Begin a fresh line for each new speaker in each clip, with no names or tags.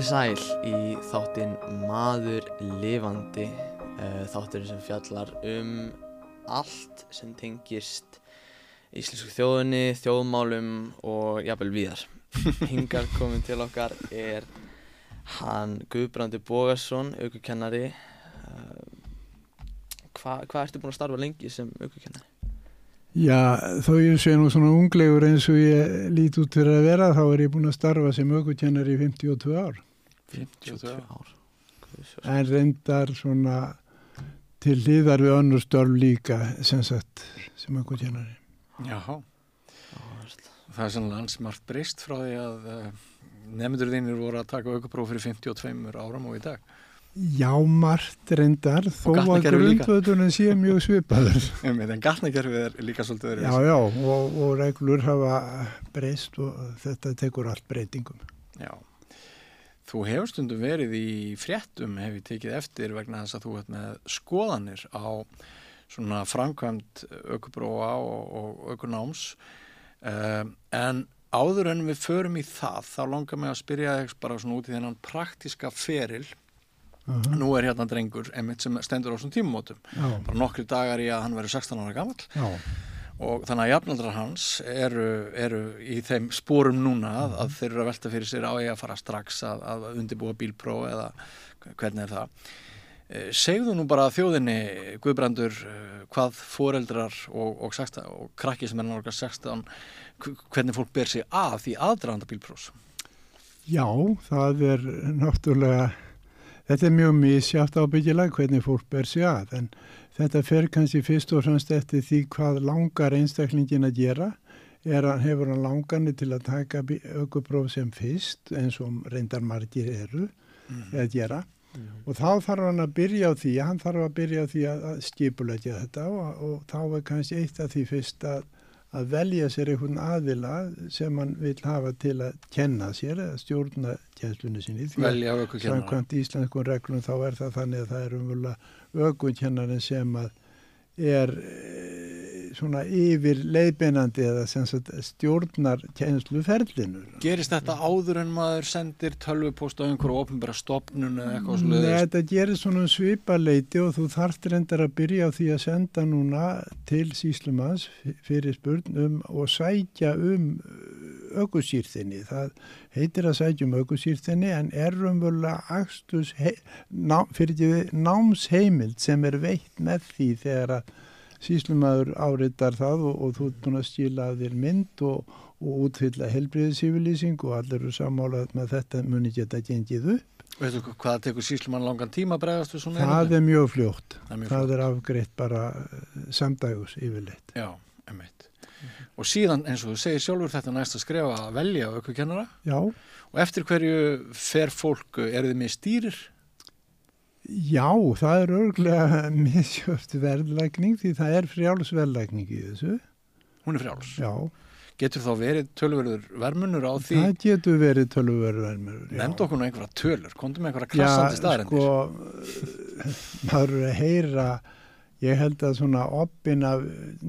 Komiði sæl í þáttinn Maður lifandi uh, þátturinn sem fjallar um allt sem tengist íslensku þjóðunni, þjóðmálum og jafnvel víðar. Hingar komin til okkar er hann Guðbrandi Bógarsson, aukukennari. Hvað hva ertu búin að starfa lengi sem aukukennari?
Já, þó ég sé nú svona unglegur eins og ég lít út fyrir að vera þá er ég búin að starfa sem aukukennari í 52 ár.
52 ár.
En reyndar svona til hlýðar við önnur störf líka sem sagt sem aukukennari.
Jáhá,
Áherslu.
það er alls margt breyst frá því að uh, nefndur þínir voru að taka aukapróf fyrir 52 áram og í dag.
Já, margt reyndar þó að grundvöldunum sé mjög svipaður.
En gatnakerfið er líka svolítið verið.
Já, já, og, og reglur hafa breyst og þetta tekur allt breytingum.
Já. Þú hefur stundum verið í fréttum, hef ég tekið eftir vegna þess að þú ert með skoðanir á svona framkvæmt aukuprófa og, aukunáms. Um, en áður en við förum í það, þá langar mig að spyrja þig bara svona út í þennan praktiska feril.
Uh
Nú er hérna drengur, einmitt sem stendur á svona tímumótum.
Já,
Bara nokkri dagar í að hann verður 16 ára gamall.
já,
og þannig að jafnaldrar hans eru, eru í þeim spórum núna að, að þeir eru að velta fyrir sér á ég að fara strax að, að undibúa bílpró eða hvernig er það? Eh, segðu nú bara þjóðinni Guðbrandur eh, hvað foreldrar og, og, 16, og krakki sem er náttúrulega 16 hv- hvernig fólk ber sig að því aðdraðanda bílprós
Já, það er náttúrulega, þetta er mjög misjátt ábyggilega hvernig fólk ber sig að, en þetta fer kannski fyrst og fremst eftir því hvað langar einstaklingin að gera, er að hefur hann langarni til að taka aukupróf sem fyrst, eins og reyndar margir eru að gera, og þá þarf hann að byrja á því, hann þarf að byrja á því að, að skipulegja þetta og, og þá er kannski eitt af því fyrst að að velja sér einhvern aðila sem hann vil hafa til að kenna sér eða stjórna kjenslunni sinni. Því að samkvæmt íslenskum reglum þá er það þannig að það er umvöla aukukennarin sem að er e, svona yfir leiðbeinandi eða stjórnar kennsluferlinu.
Gerist þetta áður en maður sendir tölvupóst á einhverju ofnbæra stopnun eða eitthvað
Nei,
sluðist?
þetta gerir svona svipaleiti og þú þarft reyndar að byrja á því að senda núna til síslumans fyrir spurn um og sækja um augusýrþinni. Það heitir að sækja um augusýrþinni en er umvöla axtus ná, fyrir því námsheimild sem er veitt með því þegar að síslumadur áriðar það og, og þú ert búin að skila að þér mynd og, og útfylla helbriðisífylýsing og allir eru sammálað með þetta muni geta gengið upp.
Veitu hvað það tekur síslumann langan tíma bregðast við svona
Það er mjög fljótt.
Það er mjög
Það
flott.
er afgreitt bara eh, samdægus yfirleitt.
Já, emitt. Og síðan eins og þú segir sjálfur þetta næst að skrifa að velja aukukennara
Já,
og eftir hverju fer fólk, eru þið með stýrir?
já, það er örglega misjöft verðlækning því það er frjálsverðlækning í þessu.
Hún er frjáls.
Já,
Getur þá verið tölverður vermunur á því?
það getur verið tölvuverðverðmur.
Nefnd okkur nú einhverja tölur, komdu með einhverja krassandi staðarendir.
sko, maður er að heyra, ég held að svona oppin af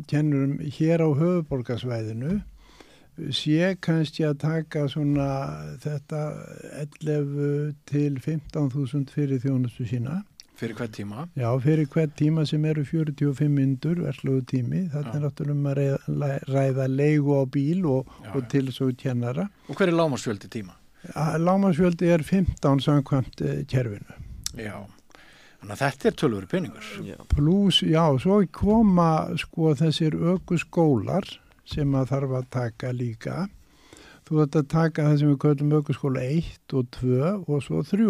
kennurum hér á höfuborgarsvæðinu sé kannski að taka svona þetta 11 til 15.000 fyrir þjónustu sína.
Fyrir hvern tíma?
Já, fyrir hvert tíma sem eru 45 myndur, versluðu tími. Þetta er náttúrulega um að ræða, ræða leigu á bíl og,
Já,
og til svo kennara.
Og hver er lámarsfjöldi tíma?
Lámasfjöldi er 15 samkvæmt eh, kerfinu.
Já. Þannig að þetta er tölveru peningur.
Já.
Plus, já, svo koma sko þessir öku skólar sem að þarf að taka líka. Þú ert að taka það sem við köllum ökuskóla 1 og 2 og svo 3.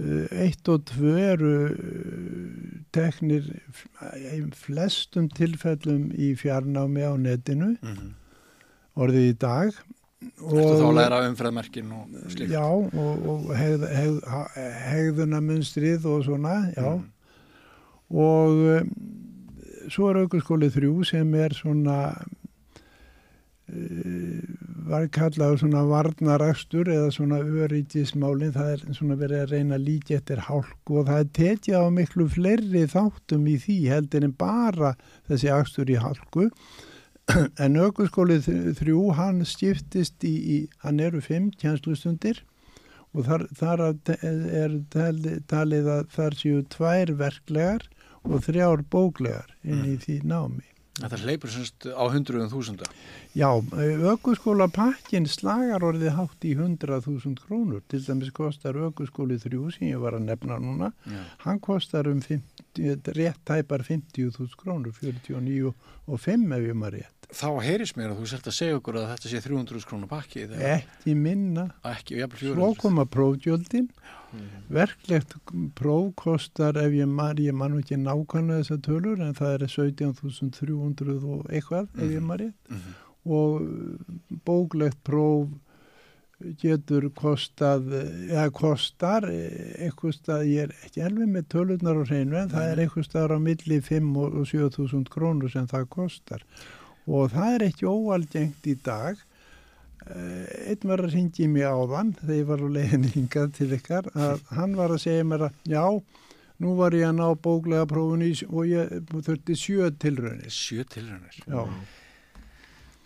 1 og 2 eru eh, teknir í flestum tilfellum í fjarnámi á netinu,
Mm -hmm.
orðið í dag.
Ertu þá að læra umfræðmerkin og slíkt?
Já, og, og hegð, hegð, hegðunamunstrið og svona, já.
Mm.
og um, svo er aukurskóli þrjú sem er svona uh, var kallað svona varnarakstur eða svona öryggismálin það er svona verið að reyna að líka eftir hálku og það er tekið á miklu fleiri þáttum í því heldur en bara þessi akstur í hálku en aukurskóli þrjú hann skiptist í, í hann eru fimm kjænslustundir og þar, þar er talið, að þar séu tvær verklegar og þrjár bóklegar inn í því námi.
Þetta hleypur semst á hundruðum þúsunda?
Já, aukurskóla pakkin slagar orðið hátt í hundrað þúsund krónur. Til dæmis kostar aukurskóli þrjú sem ég var að nefna núna. Já. Hann kostar um 50, rétt tæpar 50.000 krónur, 49 og 5 ef ég maður rétt.
Þá heyris mér að þú selt að segja okkur að þetta sé 300 krónur pakki.
Ekki minna.
Ekki, jafnvel 400.
Svo koma prófjöldin. Mm. Verklegt próf kostar ef ég man, ég man ekki nákvæmlega þessar tölur en það er 17.300 og eitthvað ef ég mhm. man rétt. -hmm. Og bóklegt próf getur kostað, eða kostar eitthvað stað, ég er ekki elvið með tölurnar á hreinu en það er eitthvað staðar á milli 5 og 7.000 krónur sem það kostar. Og það er ekki óalgengt í dag. Eh, einn var að ringi mig á þann þegar ég var á leiðin hingað til ykkar að hann var að segja mér að já, nú var ég að ná bóklega prófunu og ég þurfti sjö tilraunir.
Sjö tilraunir?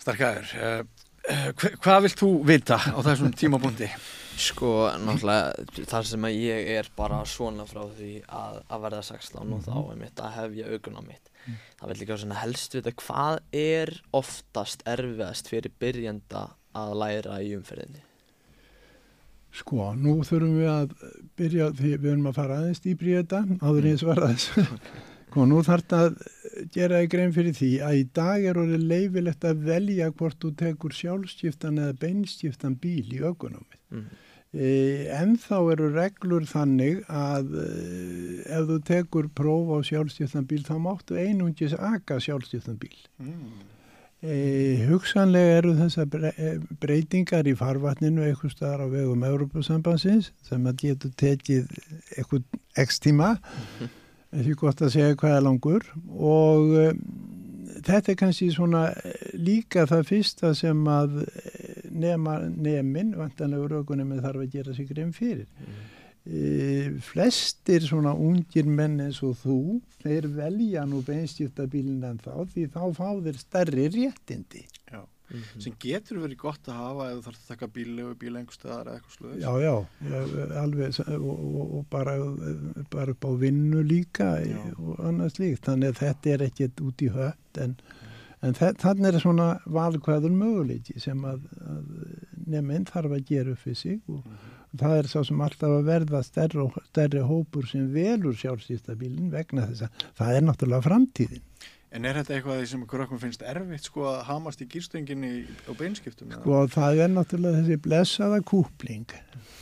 Starkaður, hvað vilt þú vita á þessum tímabúndi?
Sko, náttúrulega þar sem að ég er bara svona frá því að, að verða 16 og þá er mitt að hefja augun á mitt. Mm. það vil líka svona helst vita hvað er oftast erfiðast fyrir byrjenda að læra í umferðinni.
Sko, nú þurfum við að byrja því við erum að fara aðeins dýbri í þetta áður eins var aðeins og nú þarf þetta að gera í grein fyrir því að í dag er orðið leifilegt að velja hvort þú tekur sjálfstiftan eða beinskiftan bíl í augunumið mm. E, en þá eru reglur þannig að e, ef þú tekur próf á sjálfstjöfnabíl þá máttu einungis aka sjálfstjöfnabíl. Mm. E, hugsanlega eru þessar breytingar í farvatninu eitthvað staðar á vegum Európa-sambansins sem að getur tekið eitthvað x tíma, ekki gott að segja hvað er langur og þetta er kannski svona líka það fyrsta sem að nema nemin, vantanlega raukunum þarf að gera sig grein fyrir. Mm. E, flestir svona ungir menn eins og þú, þeir velja nú beinskiptabílinn en þá því þá fá þeir stærri réttindi.
Já. Mm -hmm. sem getur verið gott að hafa ef þú þarfst að taka bílegu bíl einhverstaðar eða eitthvað sluðis
Já, já, alveg og, og, og bara, bara upp á vinnu líka já. og annars líkt þannig að þetta er ekkert út í hött en En þannig er svona valkvæður möguleiki sem að, að nefninn þarf að gera upp fyrir sig og mm -hmm. það er sá sem alltaf að verða stærri, stærri hópur sem velur sjálfsýstabílinn vegna þess að það er náttúrulega framtíðin.
En er þetta eitthvað sem okkur okkur finnst erfitt sko að hamast í gýrstöngin á beinskiptum?
Sko það er náttúrulega þessi blessaða kúpling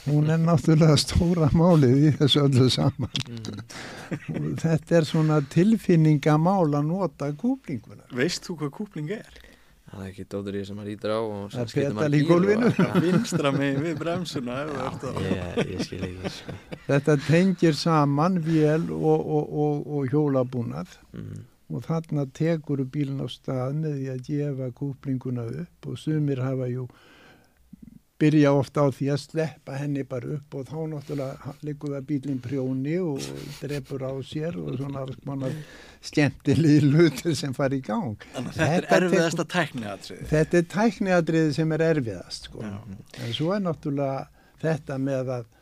hún er náttúrulega stóra málið í þessu öllu saman mm. þetta er svona tilfinningamál að nota kúplinguna
Veist þú hvað kúpling er?
Það er ekki dóður í sem maður ítur á
Það er petal í gólfinu
Vinstra með við bremsuna
Já, ég, ég skil ekki sko.
Þetta tengir saman vél og, og, og, og hjólabúnað mm. Og þarna tekur bílun á stað með því að gefa kúplinguna upp og sumir hafa jú byrja ofta á því að sleppa henni bara upp og þá náttúrulega likur það bílinn prjóni og drefur á sér og svona skemmtilegi lutir sem fari í gang.
Þannig að þetta, er erfiðast að tækniatriði.
Þetta er tækniatriði sem er erfiðast sko. En svo er náttúrulega þetta með að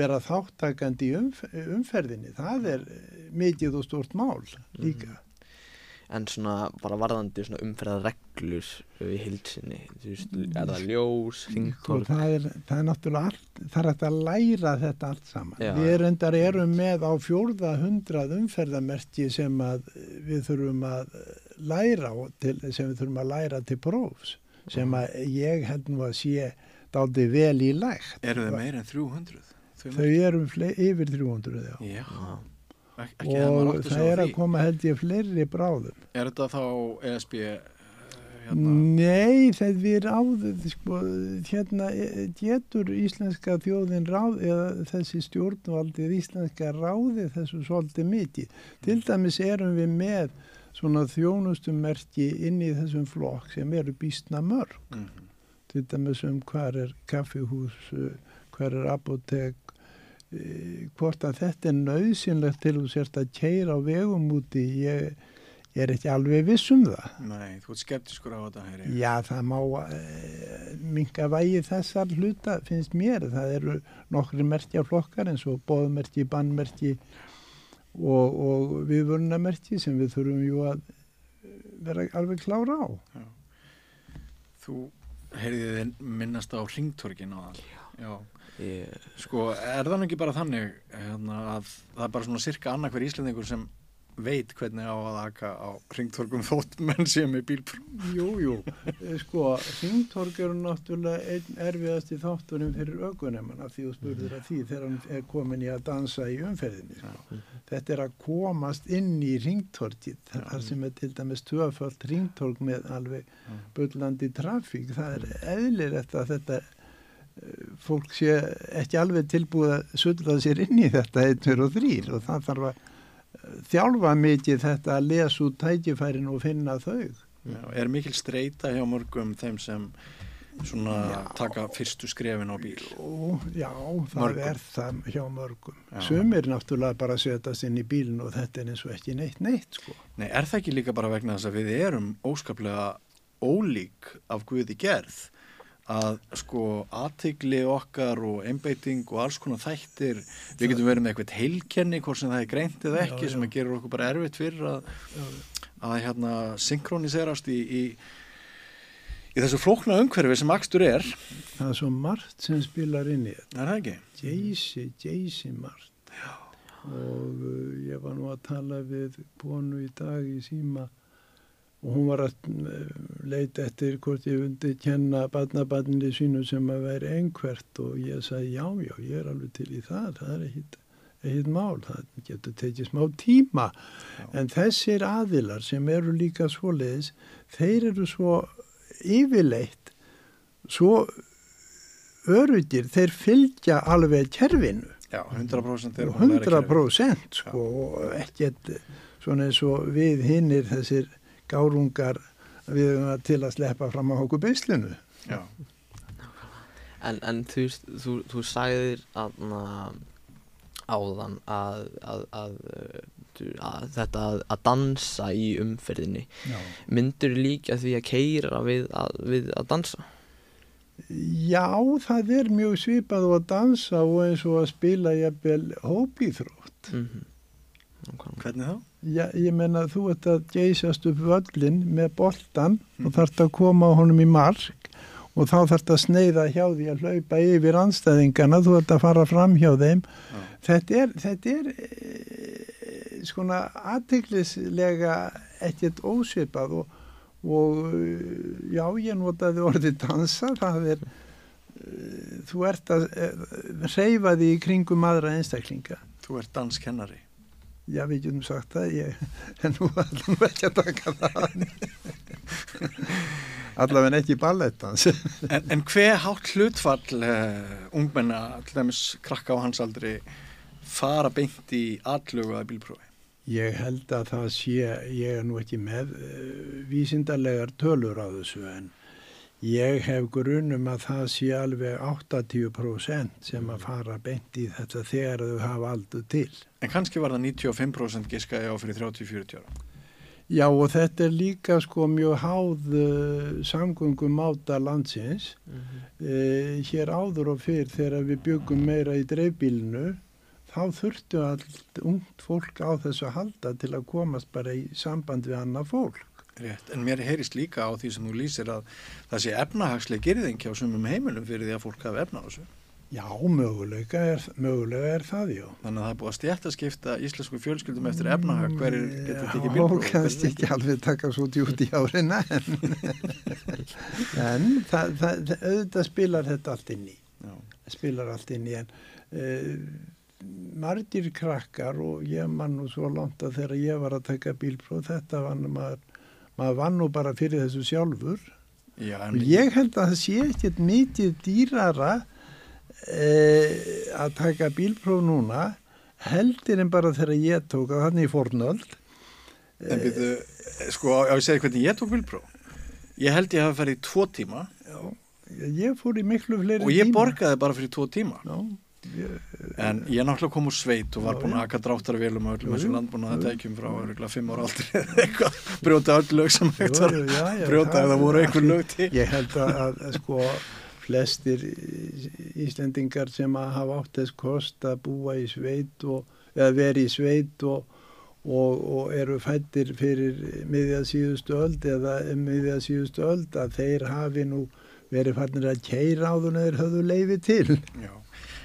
vera þáttakandi í umf umferðinni, það er mikið og stort mál líka. Mm
en svona bara varðandi svona umferðarreglur í hilsinni, þú veist, er það ljós?
Sko, það er, það er náttúrulega allt, það er að læra þetta allt saman. Já. Við erundar erum með á fjórða hundrað umferðamerki sem að við þurfum að læra, til, sem við þurfum að læra til prófs, sem að ég held nú að sé daldi vel í lægt.
Eru þau meira en 300?
Þau eru yfir 300, já.
Já
ekki og það er að koma held ég fleiri bráðum.
Er þetta þá ESB
hérna? Nei, það við ráðum sko, hérna e, getur íslenska þjóðin ráð eða þessi stjórnvaldið íslenska ráði þessu svolítið mikið? Til dæmis erum við með svona þjónustumerki inn í þessum flokk sem eru býstna mörg. Mm -hmm. til dæmis um hver er kaffihús hver er apotek hvort að þetta er nöðsynlegt til þú sérst að keira á vegum úti ég, ég er ekki alveg viss um það.
Nei, þú ert skeptiskur á þetta, heyri.
Já, það má e, minga vægi þessar hluta, finnst mér. Það eru nokkri merkja flokkar eins og bóðmerki, bannmerki og, og viðvörunamerki sem við þurfum jú að vera alveg klára á.
Já. Þú heyrðið minnast á ringtorgin á það. Já.
Ég,
Sko, er það ekki bara þannig hérna, að það er bara svona cirka annað hver íslendingur sem veit hvernig á að aka á ringtorgum þótt menn sem er bílprú?
Jú, jú, Eh, sko, Hringtorg eru náttúrulega einn erfiðasti þátturinn fyrir aukunemann af því þú spurður að því þegar hann er komin í að dansa í umferðinni. Sko. Þetta er að komast inn í Hringtorgið, þar sem er til dæmis tvöfald Hringtorg með alveg bullandi trafík. Það er eðlilegt að þetta eh, fólk sé ekki alveg tilbúið að sullað sér inn í þetta einn, tveir og þrýr og það þarf að eh, þjálfa mikið þetta að lesa út tækifærin og finna þau.
Já, er mikil streyta hjá mörgum þeim sem svona
Já.
taka fyrstu skrefin á bíl?
Já, það
Mörgum.
er það hjá mörgum.
Já.
Sumir náttúrulega bara setjast inn í bílinn og þetta er eins og ekki neitt neitt, sko.
Nei, er það ekki líka bara vegna þess að við erum óskaplega ólík af Guði gerð að sko aðtigli okkar og einbeiting og alls konar þættir við getum verið með eitthvað heilkenni hvort sem það er greint eða ekki
Já,
sem
já.
að gerur okkur bara erfitt fyrir að, að hérna synkroniserast í, í, í þessu flókna umhverfi sem akstur er
Það er svo margt sem spilar inn í þetta.
er það ekki?
Jaysi, Jaysi margt. Já. Og uh, ég var nú að tala við konu í dag í síma og hún var að uh, leita eftir hvort ég vundi kenna badnabarninu sínu sem að vera einhvert. Og ég sagði já, já, ég er alveg til í það, það er ekkit, ekkit mál, það getur tekið smá tíma. En þessir aðilar sem eru líka svoleiðis, þeir eru svo yfirleitt, svo örugir, þeir fylgja alveg kerfinu.
Já, 100% er
og 100% sko og ekkert svona eins og við hinnir þessir gárungar við að til að sleppa fram á okkur beislinu.
Já,
en, en þú, þú, þú sagðir aðna, áðan að, að, að, þú- að þetta að, að dansa í umferðinni
Já.
myndur líka því að keira við að, við að dansa
Já, það er mjög svipað og að dansa og eins og að spila jafnvel hópíþrótt.
mm -hmm.
hvernig þá?
Já, ég menna þú ert að geysast upp völlin með boltan og þarft að koma á honum í mark og þá þarft að sneiða hjá því að hlaupa yfir anstæðingana, þú ert að fara fram hjá þeim.
Já.
Þetta er, þetta er e, skona aðteglislega ekkert ósvipað og, og eh, já, ég notaði orðið dansa, það er, e, þú ert að e, reyfa því í kringum aðra einstaklinga.
Þú ert danskennari
Já, við getum sagt það, ég, en nú ætlum við ekki að taka það. Allavega ekki ballettans.
En, en hver hátt hlutfall uh, ungmenna, til dæmis krakka á hans aldri, fara beint í aðlugaða bílprófi?
Ég held að það sé, ég er nú ekki með uh, vísindarlegar tölur á þessu en ég hef grunum að það sé alveg 80% sem að fara beint í þetta þegar þau hafa aldur til.
En kannski var það 95% giska ég á fyrir 30-40 ára.
Já og þetta er líka sko mjög háð uh, samgöngum máta landsins. Uh, hér áður og fyrr þegar við byggum meira í dreifbílinu þá þurftu allt ungt fólk á þessu halda til að komast bara í samband við annað fólk.
Rétt, en mér heyrist líka á því sem þú lýsir að það sé efnahagsleg gerðing hjá sumum heimilum fyrir því að fólk hafi efna á þessu.
Já, mögulega er, mögulega er það, já.
Þannig að það er búið að stjætta skipta íslensku fjölskyldum eftir efnahag hverjir getur tekið
Já,
bílpróf.
kannski ekki alveg taka svo djúti í árina en, en það, það, auðvitað spilar þetta allt inn í.
Já,
spilar allt inn í en uh, margir krakkar og ég man nú svo langt að þegar ég var að taka bílpróf þetta var nú maður, maður vann nú bara fyrir þessu sjálfur
Já en
og ég held að það sé ekkert mikið dýrara uh, að taka bílpróf núna heldur en bara þegar ég tók að þannig í fornöld
En byrju, sko, á ég segi hvernig ég tók bílpróf. Ég held ég hafi farið í tvo tíma
já, ég fór í miklu fleiri
og ég
tíma.
borgaði bara fyrir tvo tíma.
Já,
En ég náttúrulega kom úr sveit og var búin að
já.
aka dráttarvélum og öllum þessum landbúnaða tækjum frá örgulega fimm ára aldrei eða brjóta öll lög sem hægt var brjóta
það
voru einhver lög til.
Ég held að, að, að sko flestir Íslendingar sem að hafa átt þess kost að búa í sveit og, eða veri í sveit og, og, og eru fættir fyrir miðja síðustu öld eða miðja síðustu öld að þeir hafi nú verið fannir að keira áður en þeir höfðu leifi til.
Já.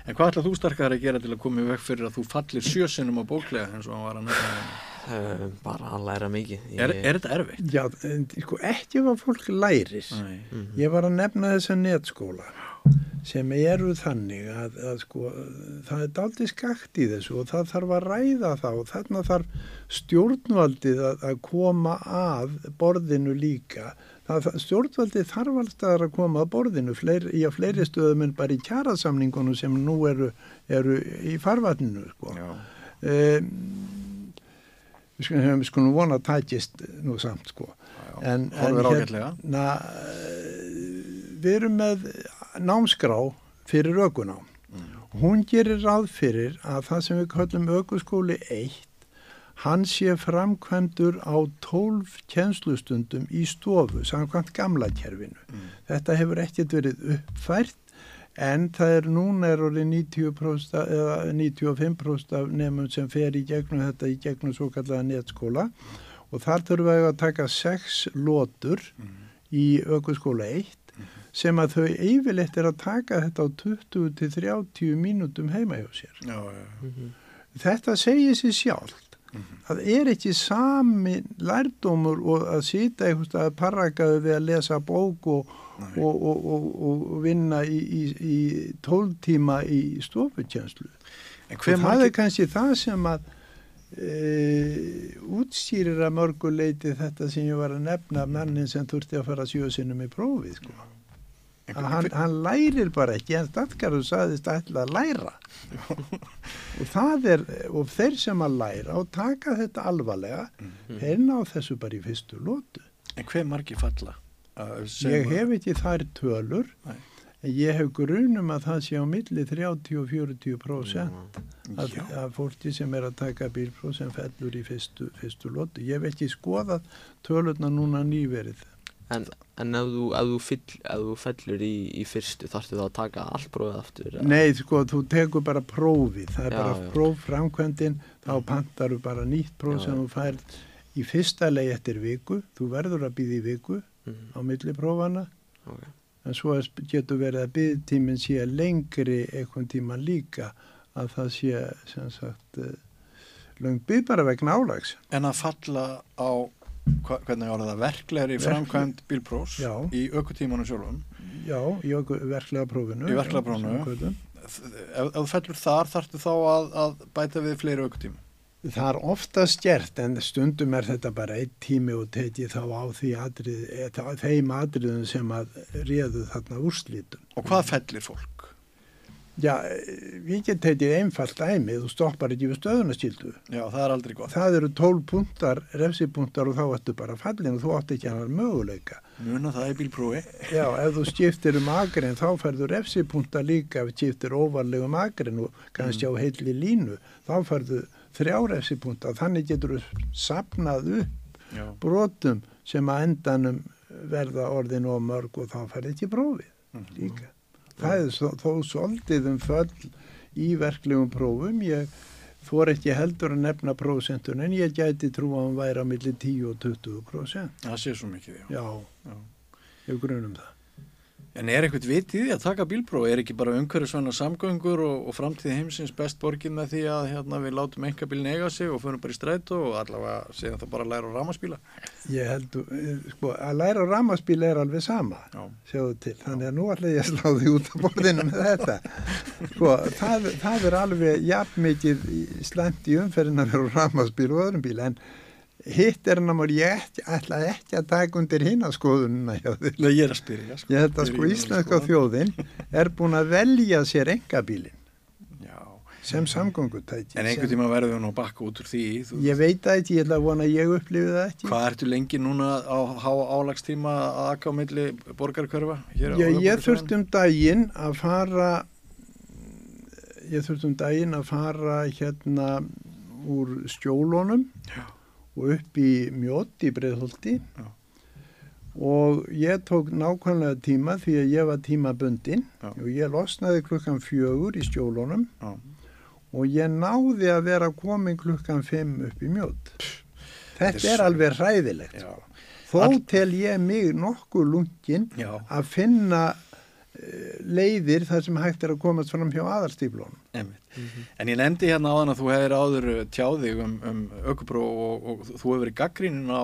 En hvað ætlað þú starkar að gera til að koma í veg fyrir að þú fallir sjösinnum á bóklega eins og hann var að nefna?
Uh, bara að læra mikið
Er, er þetta erfitt?
Já, sko ekki hvað fólk lærir.
Nei.
Mhm.
Ég var að nefna þessa netskóla sem eru þannig að, að sko, það er daldið skakt í þessu og það þarf að ræða það og þarna þarf stjórnvaldið að, að koma að borðinu líka. Það, stjórnvaldið þarf alltaf að koma að borðinu fleiri, í að fleiri stöðum en bara í kjarasamningunum sem nú eru, eru í farvatninu. Sko.
Já.
Um, við skulum, við skulum vona að tækist nú samt sko.
Já.
En,
ágætlega.
hérna, við erum með námskrá fyrir ökunám. Hún gerir ráð fyrir að það sem við kallum ökuskóli 1, hann sé framkvæmdur á 12 kjenslustundum í stofu, samkvæmt gamla kerfinu. Þetta hefur ekkert verið uppfært en það er núna er orðið 90% eða 95% af nefnum sem fer í gegnum þetta í gegnum svo kallaða netskóla og þar þurfum við að taka sex lótur í ökuskóla 1 sem að þau yfirleitt er að taka þetta á 20 til 30 mínútum heima hjá sér.
Já, já, já.
Þetta segir sér sjálft. Það er ekki sami lærdómur og að sita einhvers að parrakaðu við að lesa bók og. Og, og, og, og vinna í, í, í 12 tíma í Og
hver
það
margir,
er kannski það sem að e, útstýrir að mörgu leiti þetta sem ég var að nefna mannin sem þurfti að fara sjösinnum í prófið sko.
en
Að hann, hann lærir bara ekki en Stadgarður saðist ætla að læra og það er og þeir sem að læra og taka þetta alvarlega
Mhm.
þeir ná þessu bara í fyrstu lótu
en hver margir falla?
Ég hef ekki þær tölur
Nei.
en ég hef grunum að það sé á milli 30 og 40 prósent að,
Já.
að fólki sem er að taka bílpróf sem fellur í fyrstu, fyrstu lótu. Ég hef ekki skoðað tölurna núna nýverið.
En, en ef, þú, ef, þú fyll, ef þú fellur í, í fyrstu þarftu þá að taka allt bróðið aftur?
Nei, sko, þú tekur bara prófið. Það er
Já,
bara
já.
prófframkvæmdin, þá pantaru bara nýtt próf
Já,
sem
já.
þú færð í fyrsta leið eftir viku. Þú verður að býða í viku
Mhm,
á milli prófana,
ok.
en svo getur verið að byggtíminn sé lengri einhvern tíma líka að það sé, sem sagt, uh, löng byggð bara vegna álags.
En að falla á, hva, hvernig ára það, verklegri
Verkleg-
framkvæmd bílprós
Já.
í ökutímanum sjálfum.
Já, í verklega prófinu.
Í verklega prófinu. Ef, ef þú fellur þar þarftu þá að, að bæta við fleiri ökutíma.
Það er oftast gert en stundum er þetta bara einn tími og tekið þá á því atrið, eða þeim atriðum sem að réðu þarna úrslítun.
Og hvað fellir fólk?
Já, við getum tekið einfalt dæmi, þú stoppar ekki við stöðunastíldu.
Já, það er aldrei gott.
Það eru tól puntar, refsipuntar og þá ertu bara fallin og þú átt ekki hann möguleika.
Muna það í bílprófi.
Já, ef þú skiptir um agrin þá færðu refsipunta líka ef þú skiptir óvarlegum agrin og kannski á heilli línu, þá færðu þrjá refsipunta. Þannig getur þú sapnað upp
Já.
brotum sem að endanum verða orðin og mörg og þá færði ekki prófið
Mhm.
líka. Það er svo, þó svolítið um föll í verklegum prófum. Ég fór ekki heldur að nefna prósentun en ég gæti trú að hann væri á milli 10 og 20 prósent.
Það sé svo mikið. Já,
já. ég grunum það.
En er eitthvað vitið að taka bílpróf? Er ekki bara umhverfisvæna samgöngur og, og framtíð heimsins best borgin með því að hérna, við látum engabílinn eiga sig og förum bara í strætó og allavega séðan það bara að læra á ramaspíla?
Ég held, sko, að læra á ramaspíl er alveg sama,
Já.
sjáðu til. Þannig að nú ætla ég að slá því út á borðinu með þetta. Sko, það, það er alveg jafn mikið slæmt í umferðin að vera á ramaspíl og öðrum bíl, en hitt er námar ég ekki, ætla ekki að taka undir hina skoðununa hjá þér.
Nei, ég er að spyrja. Sko.
Ég held að sko
í
íslenska þjóðin er búin að velja sér engabílin sem samgöngutæki.
En einhvern tíma verður hún að bakka út úr því. Þú,
ég veit það ekki, ég ætla að vona að ég upplifi það ekki.
Hvað ertu lengi núna á álagstíma að akka á milli borgarkörfa?
Já, ég þurfti um daginn að fara ég þurfti um daginn að fara hérna úr skjólunum
Já.
Og upp í mjótt í Breiðholti
Já.
og ég tók nákvæmlega tíma því að ég var tímabundin
Já.
og ég losnaði klukkan fjögur í skjólunum
Já.
og ég náði að vera komin klukkan fimm upp í mjótt.
Þetta
Þetta
er
alveg hræðilegt.
Já.
Þó
All-
tel ég mig nokkuð lungin að finna leiðir þar sem hægt er að komast fram hjá aðalstíflónum.
Einmitt. En ég nefndi hérna áðan að þú hefur áður uh, tjáðið um, um aukubróf og, og þú hefur verið gaggrínin á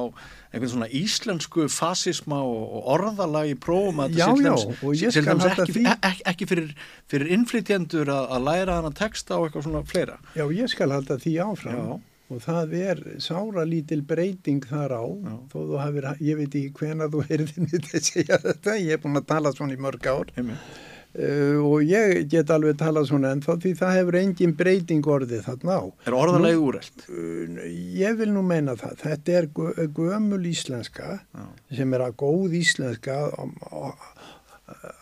einhvern svona íslensku fasisma og, og orðalag í prófum að þetta ekki, ekki, ekki fyrir, fyrir innflytjendur að, að læra hana texta og eitthvað svona fleira.
Já, ég skal halda því áfram
Já.
Og það er sára lítil breyting þar á
Já.
þó þú hafir, ég veit ekki hvena þú heyrðin við að segja þetta, ég er búin að tala svona í mörg ár uh, og ég get alveg talað svona en þá því það hefur engin breyting orðið þarna á.
Er orðalagið úrelt?
Uh, ég vil nú meina það, þetta er gö- gömul íslenska
Já.
sem er að góð íslenska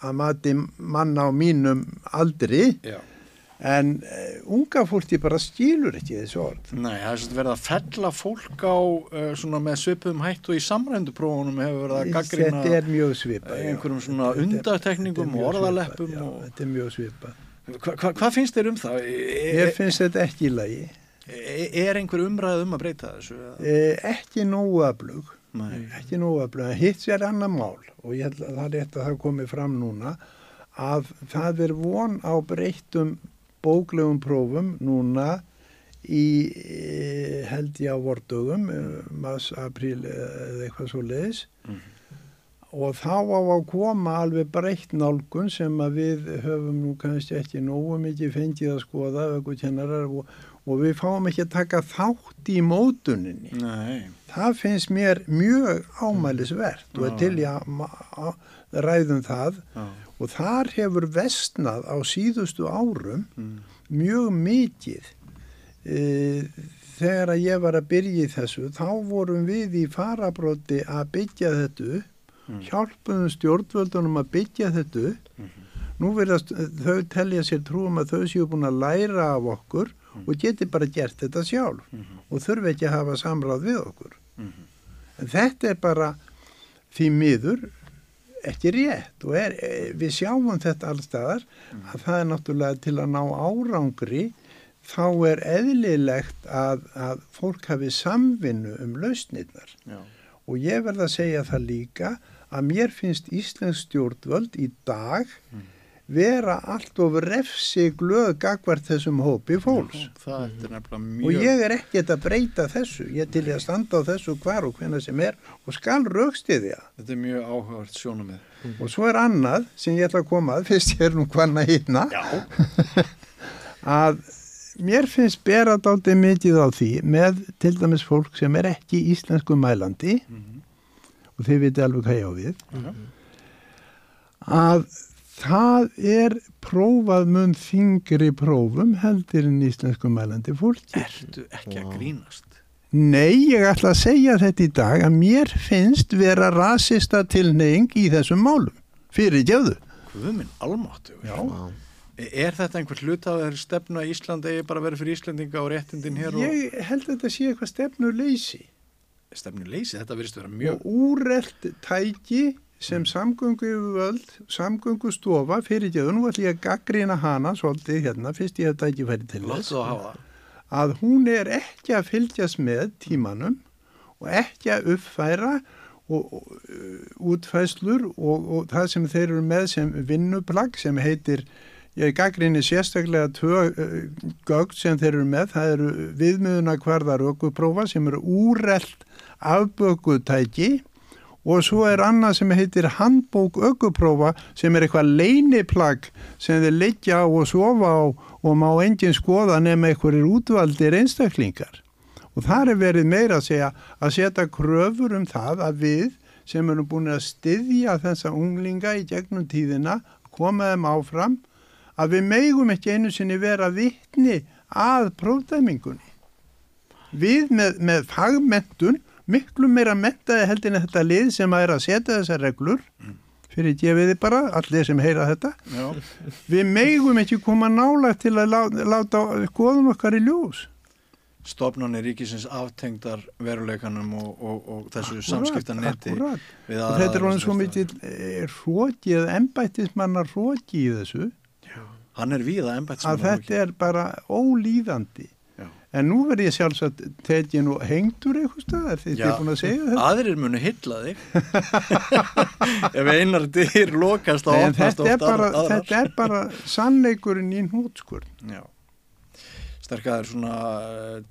að mati manna á mínum aldri
Já.
En uh, unga fólki bara skilur ekki þessu orð.
Nei, það er svona verið að fella fólk á uh, svona með svipum hætt og í samrænduprófunum hefur verið að gaggrina
Þetta er mjög svipað. já.
einhverjum svona
Þetta þetta er
og orðaleppum
Þetta er mjög svipað.
hva, hva, hvað finnst þér um það?
Ég
Er,
finnst þetta ekki í lagi.
er einhver umræð um að breyta þessu?
Eh, ekki nógu aflug.
Nei.
Ekki nógu aflug. Hitt sér annar mál og ég held að það er rétt að það komi fram núna að það er von á breyttum bóklegum prófum núna í eh, held ég á vordögum, eh, mars, april eða eitthvað svo leiðis
Mhm.
og þá á að koma alveg breytt nálgun sem að við höfum nú kannski ekki nógu mikið fengið að skoða og, og við fáum ekki að taka þátt í mótuninni.
Nei.
Það finnst mér mjög ámælisvert og er
Já.
til ég ræðum það
Já.
Og þar hefur vestnað á síðustu árum
Mm.
mjög mikið. E, þegar að ég var að byrja í þessu þá vorum við í farabróti að byggja þetta upp
Mm.
hjálpuðum stjórnvöldunum að byggja þetta upp.
Mhm.
Nú verðast þau telja sér trúum að þau séu búin að læra af okkur og geti bara gert þetta sjálf
Mhm.
og þurfi ekki að hafa samráð við okkur.
Mhm.
En þetta er bara því miður ekki rétt. Og er, eh, við sjáum þetta allstaðar að það er náttúrulega til að ná árangri þá er eðlilegt að, að fólk hafi samvinnu um lausnirnar.
Já.
og ég verð að segja það líka að mér finnst Íslensk stjórnvöld í dag vera allt of refsi glöð gagvart þessum hópi fólks.
Er mjög...
Og ég er ekkert að breyta þessu, ég til í að standa á þessu hvar og hvenna sem er og skal raukstiðja.
Þetta er mjög áhugavert sjónumið.
Og svo er annað sem ég ætla að koma að, fyrst ég er nú hvanna hittna,
Já.
að mér finnst bera dálítið mikið á því með til dæmis fólk sem er ekki íslensku mælandi
Mhm.
og þið viti alveg hvað ég á við,
Já.
að það er prófað mun þingri prófum heldur en íslensku mælandi fólki.
Ertu ekki að grínast?
Nei, ég ætla að segja þetta í dag að mér finnst vera rasista tilneying í þessum málum. Fyrir gjöðu.
Hvað minn almáttu? Er þetta einhver hluta að þeirra stefnu að Ísland eigi bara að vera fyrir Íslandinga og réttindin hér og
Ég held að þetta sé eitthvað stefnu leysi
stefnu leysi? Þetta verðist vera mjög...
og úrelt tæki sem samgöngu yfirvöld, samgöngu stofa fyrir gjöðu. Nú ætlum ég að gaggrina hana svolítið hérna, fyrst ég hef tækifæri til þess.
Að
hún er ekki að fylgjast með tímanum og ekki að uppfæra og, og uh, útfæslur og, og það sem þeir eru með sem vinnuplagg sem heitir ég gaggrinni sérstaklega tvö uh, gögn sem þeir eru með það eru viðmiðuna hverðar ökuprófa sem eru úrelt afbökutæki og svo er annað sem heitir handbók ökuprófa sem er eitthvað leiniplagg sem þeir leggja á og sofa á og má enginn skoða nema einhverjir útvaldir einstaklingar. Og þar er verið meira að segja að setja kröfur um það að við sem erum búin að styðja þessa unglinga í gegnum tíðina, koma þeim áfram, að við megum ekki einu sinni vera vittni að prófdæmingunni. Við með, með fagmentun, miklu meira mentaði heldin þetta lið sem að er að setja þessar reglur. Fyrir gefiði bara, allir sem heyra þetta.
Já,
við megum ekki koma nála til að lá, láta skoðum okkar í ljós.
Stofnanir ríkisins aftengdar veruleikanum og, og, og þessu samskiptanetti við
þetta er alveg svo mikið hróki eða embættismannar hróki í þessu.
Hann er víða
að
embættismann
þetta er bara ólíðandi.
Já.
En nú verð ég sjálfsagt tekin og hengtur eitthvað staðar því þið er búin að segja þetta?
Aðrir munu hylla þig. Ef einar dyr lokast
en
opnast
þetta er,
oft
bara,
aðrar
þetta er bara sannleikurinn í hnútskur
Já. Sterkaður svona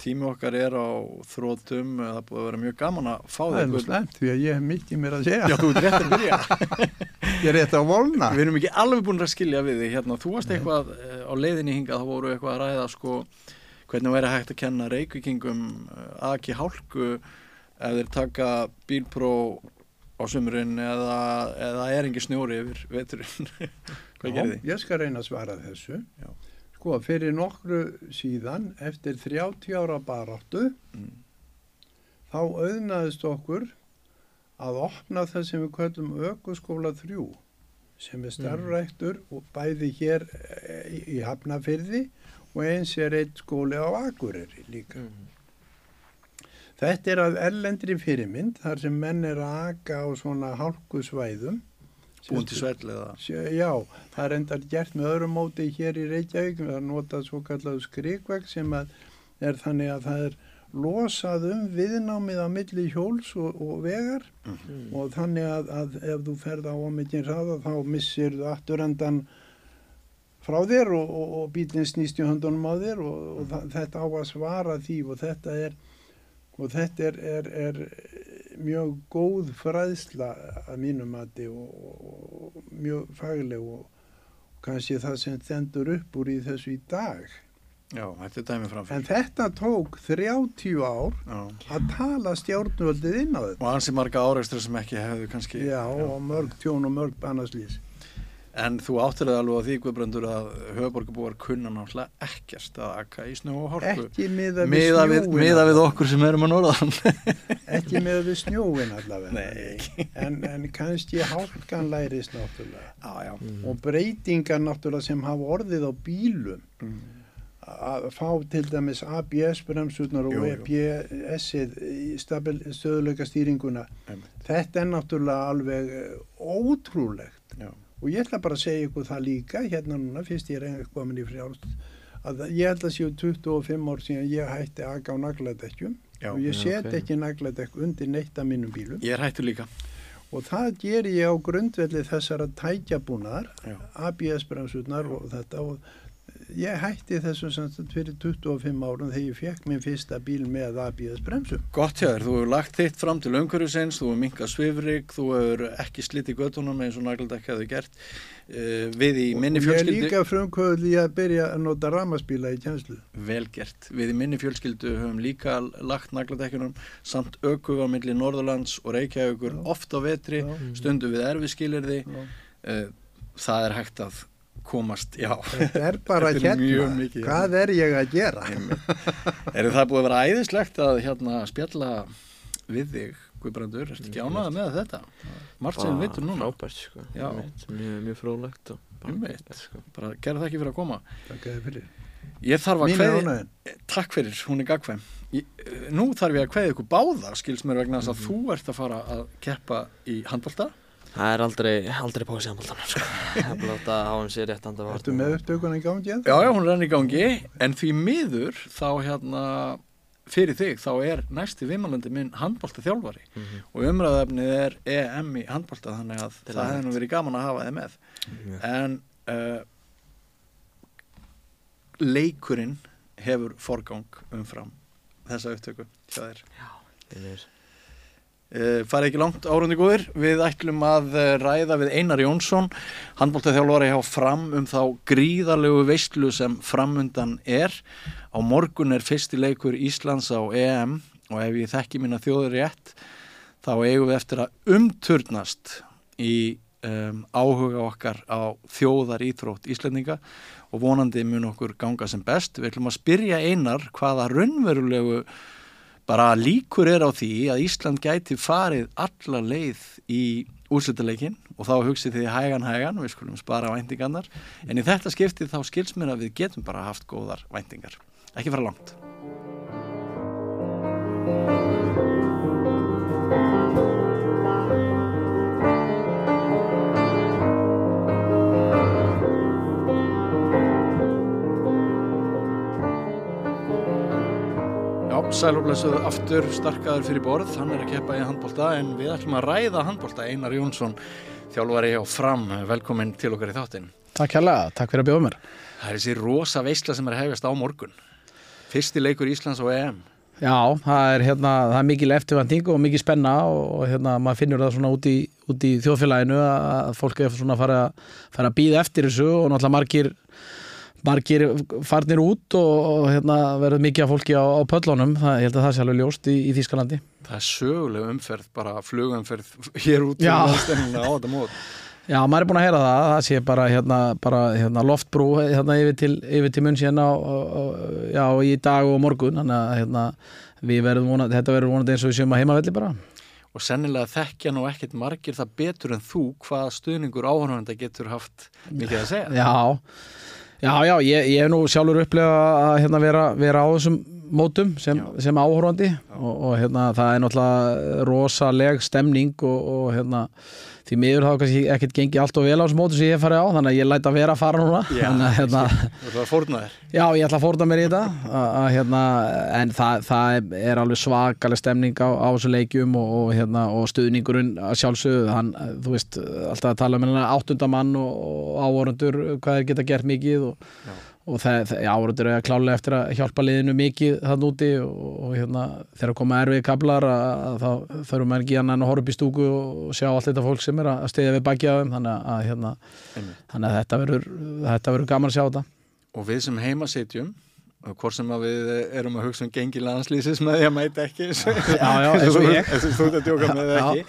tími okkar er á þrótum það er búið að vera mjög gaman að fá
það
þig
er
Guð-
slemt því að ég hef mikið mér að segja.
Já, þú ert rétt að byrja.
Ég er rétt að volna.
Við erum ekki alveg búin að skilja við þig hérna, þú varst eitthvað eh, á leiðinni hingað þá voru eitthvað að ræða sko hvernig væri hægt að kenna reykvíkingum að ekki hálku ef þeir taka bílpró á sumurinn eða, eða er engi snjóri yfir veturinn hvað gerir þið?
ég skal reyna að svara þessu
Já.
sko fyrir nokkru síðan eftir 30 ára baráttu
Mm.
þá auðnaðist okkur að opna það sem við kallum ökuskóla 3 sem er starfræktur og bæði hér eh, í, í Hafnafyrði og eins er eitt skóli á Akureyri líka. Þetta er að erlendri fyrirmynd þar sem menn er að aka á svona hálkusvæðum.
Búin til svell eða?
Sjö- Já, það er endar gert með öðrum móti hér í Reykjavík, það er notað svo kallað skrikvegg sem að er þannig að það er losað um viðnámið á milli hjóls og, og vegar. Og þannig að, að ef þú ferð á ómikinn hraða þá missir þú afturendan frá þér og, og, og bílinn snýst í höndunum á þér og, og það, þetta á að svara því og þetta er og þetta er, er, er mjög góð fræðsla að mínum mati og, og, og mjög fagleg og, kannski það sem þendur upp úr í þessu í dag.
Já, þetta
En þetta tók 30 ár
Já.
að tala stjórnvöldið inn á þetta.
Og ansi marga áreistur sem ekki hefðu kannski
Já, og mörg tjón og mörg bannaslýs.
En þú áttilega alveg á því Guðbrandur að höfuborgarbúar kunna náttúrulega ekkert að akka í snjó og hálku
Ekki miða við
Miða við,
snjóin.
miða við okkur sem erum að norðan
Ekki miða við snjóin allavega.
Nei.
En, en kannski hálkan lærist náttúrulega.
Já, já
Og breytingar náttúrulega sem hafa orðið á bílum.
Mm.
að fá til dæmis ABS-bremsurnar og. EBS-ið í stabil- stöðuleika stýringuna. Þetta er náttúrulega alveg eh, ótrúlegt
Já.
Og ég ætla bara að segja ykkur það líka hérna núna fyrst ég er komin í frjálst að ég held að séu 25 ár síðan ég hætti að aga á nagladekkjum og ég set
ok.
ekki nagladekk undir neitt af mínum bílum
Ég er hættur líka
og það ger ég á grundvelli þessara tækjabúnaðar
Já.
ABS-bremsurnar og þetta og ég hætti þessu sem sagt fyrir 25 árum þegar ég fekk minn fyrsta bíl með ABS-bremsum.
Gott hjá þér, þú hefur lagt þitt fram til umhverfisins, þú hefur minkað svifrik, þú hefur ekki slitið göttunum eins og nagladekk hefur gert uh, við í minni
og ég er
fjölskyldu
líka frumkvöld í að byrja að nota ramaspíla í kjænslu.
vel gert, við í minni fjölskyldu höfum líka lagt nagladekkunum samt ökuð á milli Norðurlands og Reykjavíkur
Já.
oft á vetri,
Já.
stundu við erfiskilirði uh, það er hægt að komast, já
Þetta er bara
Þetta er mjög
hérna, hvað er ég að gera?
Er það búið að vera æðislegt að hérna spjalla við þig, Guðbrandur, ertu ekki ánægða með þetta? Margt sem við vitum núna,
Frábært, sko. Mjög, mjög frólægt og bara
Einmitt.
geggjað, sko.
bara gerð það ekki fyrir að koma.
Takk fyrir.
Ég þarf að
er ánægðin.
takk fyrir, hún er eh, nú þarf ég að kveði ykkur báða, skils mér vegna þess að
Mhm.
þú ert að fara að keppa í handbolta.
Það er aldrei, aldrei pási handbóltan, sko. Það er bara að hafa um sér rétt anda varna.
Ertu með upptökun í gangi?
Já, já, hún er enn í gangi, en því miður þá hérna fyrir þig þá er næsti vimalandi minn handbolta þjálfari
Mhm.
og umræðafnið er EM í handbolta þannig að
Til
það
að
hefði nú verið gaman að hafa þið með
Mjög.
en uh, leikurinn hefur forgang umfram þessa upptöku hjá þér
Þeir eru-
Uh, farið ekki langt árundi góðir við ætlum að uh, ræða við Einar Jónsson handbóltaþjálfari hjá fram um þá gríðarlegu veistlu sem framundan er. Á morgun er fyrsti leikur Íslands á EM og ef ég þekki mína þjóður rétt þá eigum við eftir að umturnast í um, áhuga okkar á þjóðar íþrótt Íslendinga og vonandi mun okkur ganga sem best. Við ætlum að spyrja Einar hvaða raunverulegu bara líkur er á því að Ísland gæti farið alla leið í úrslutaleikin og þá hugsið þið hægan hægan, við skulum spara væntingarnar. En í þetta skiptið þá skils mér að við getum bara haft góðar væntingar. Ekki fara langt Já, sælúblæsuðu aftur starkaður fyrir borð, hann er að keppa í handbólta en við ætlum að ræða handbólta Einar Jónsson, þjálfari á fram velkomin til okkar í þáttin
Takk hérlega, takk fyrir að bjóða mér.
Það er þessi rosa veisla sem er hefjast á morgun. Fyrsti leikur Íslands og EM.
Já, það er, hérna, það er mikil eftirvænting og mikil spenna og hérna, maður finnur það svona út í, út í þjóðfélaginu að fólk er svona að fara, fara að býða eftir þessu og náttúrulega margir margir farnir út og, og hérna, verður mikið af fólki á, á pöllunum, það, ég held að það sé alveg ljóst í, í Þýskalandi.
Það er söguleg umferð, bara flugumferð hér út á þetta mót.
Já, maður er búin að heyra það, það sé bara, hérna, bara hérna, loftbrú hérna, yfir til, yfir til munn síðan á, á, á, já, í dag og morgun, þannig að hérna, vonandi, þetta verður vonandi eins og við séum að heimavelli bara.
og sennilega þekkja nú ekkert margir það betur en þú hvað stuðningur áhörnanda getur haft mikið að segja.
Já, já, já ég, ég hef nú sjálfur upplega að hérna, vera, vera á þessum mótum sem, sem áhorfandi og, og hérna, það er náttúrulega rosaleg stemning og, og hérna, því miður þá kannski ekkert gengið allt og vel á þessum mótum sem ég hef farið á þannig að ég læt að vera að fara núna. Þannig, að, hérna,
Þú ætlar að fórna þér.
Já, ég ætla að fórna mér í þetta. Að, að, hérna, en það, það er alveg svakaleg stemning á, á þessu leikjum og, og, hérna, og stuðningurinn sjálfsögðu, hann, þú veist alltaf að tala um hérna áttundamann og, og áhorundur, hvað þeir geta gert mikið og, og það, það, áhorundur er klálega eftir að hjálpa liðinu mikið þann úti og, og hérna, þegar koma erfið kablar að, að þá þurfum maður ekki að horfa upp í stúku og sjá allt þetta fólk sem er að stiðja við þeim. Þannig að, hérna, þannig að þetta verður þetta verður gaman að sjá þetta.
Og við sem heima setjum hvort sem að við erum að hugsa um gengi landslýsis með því að mæta ekki
Já, já,
að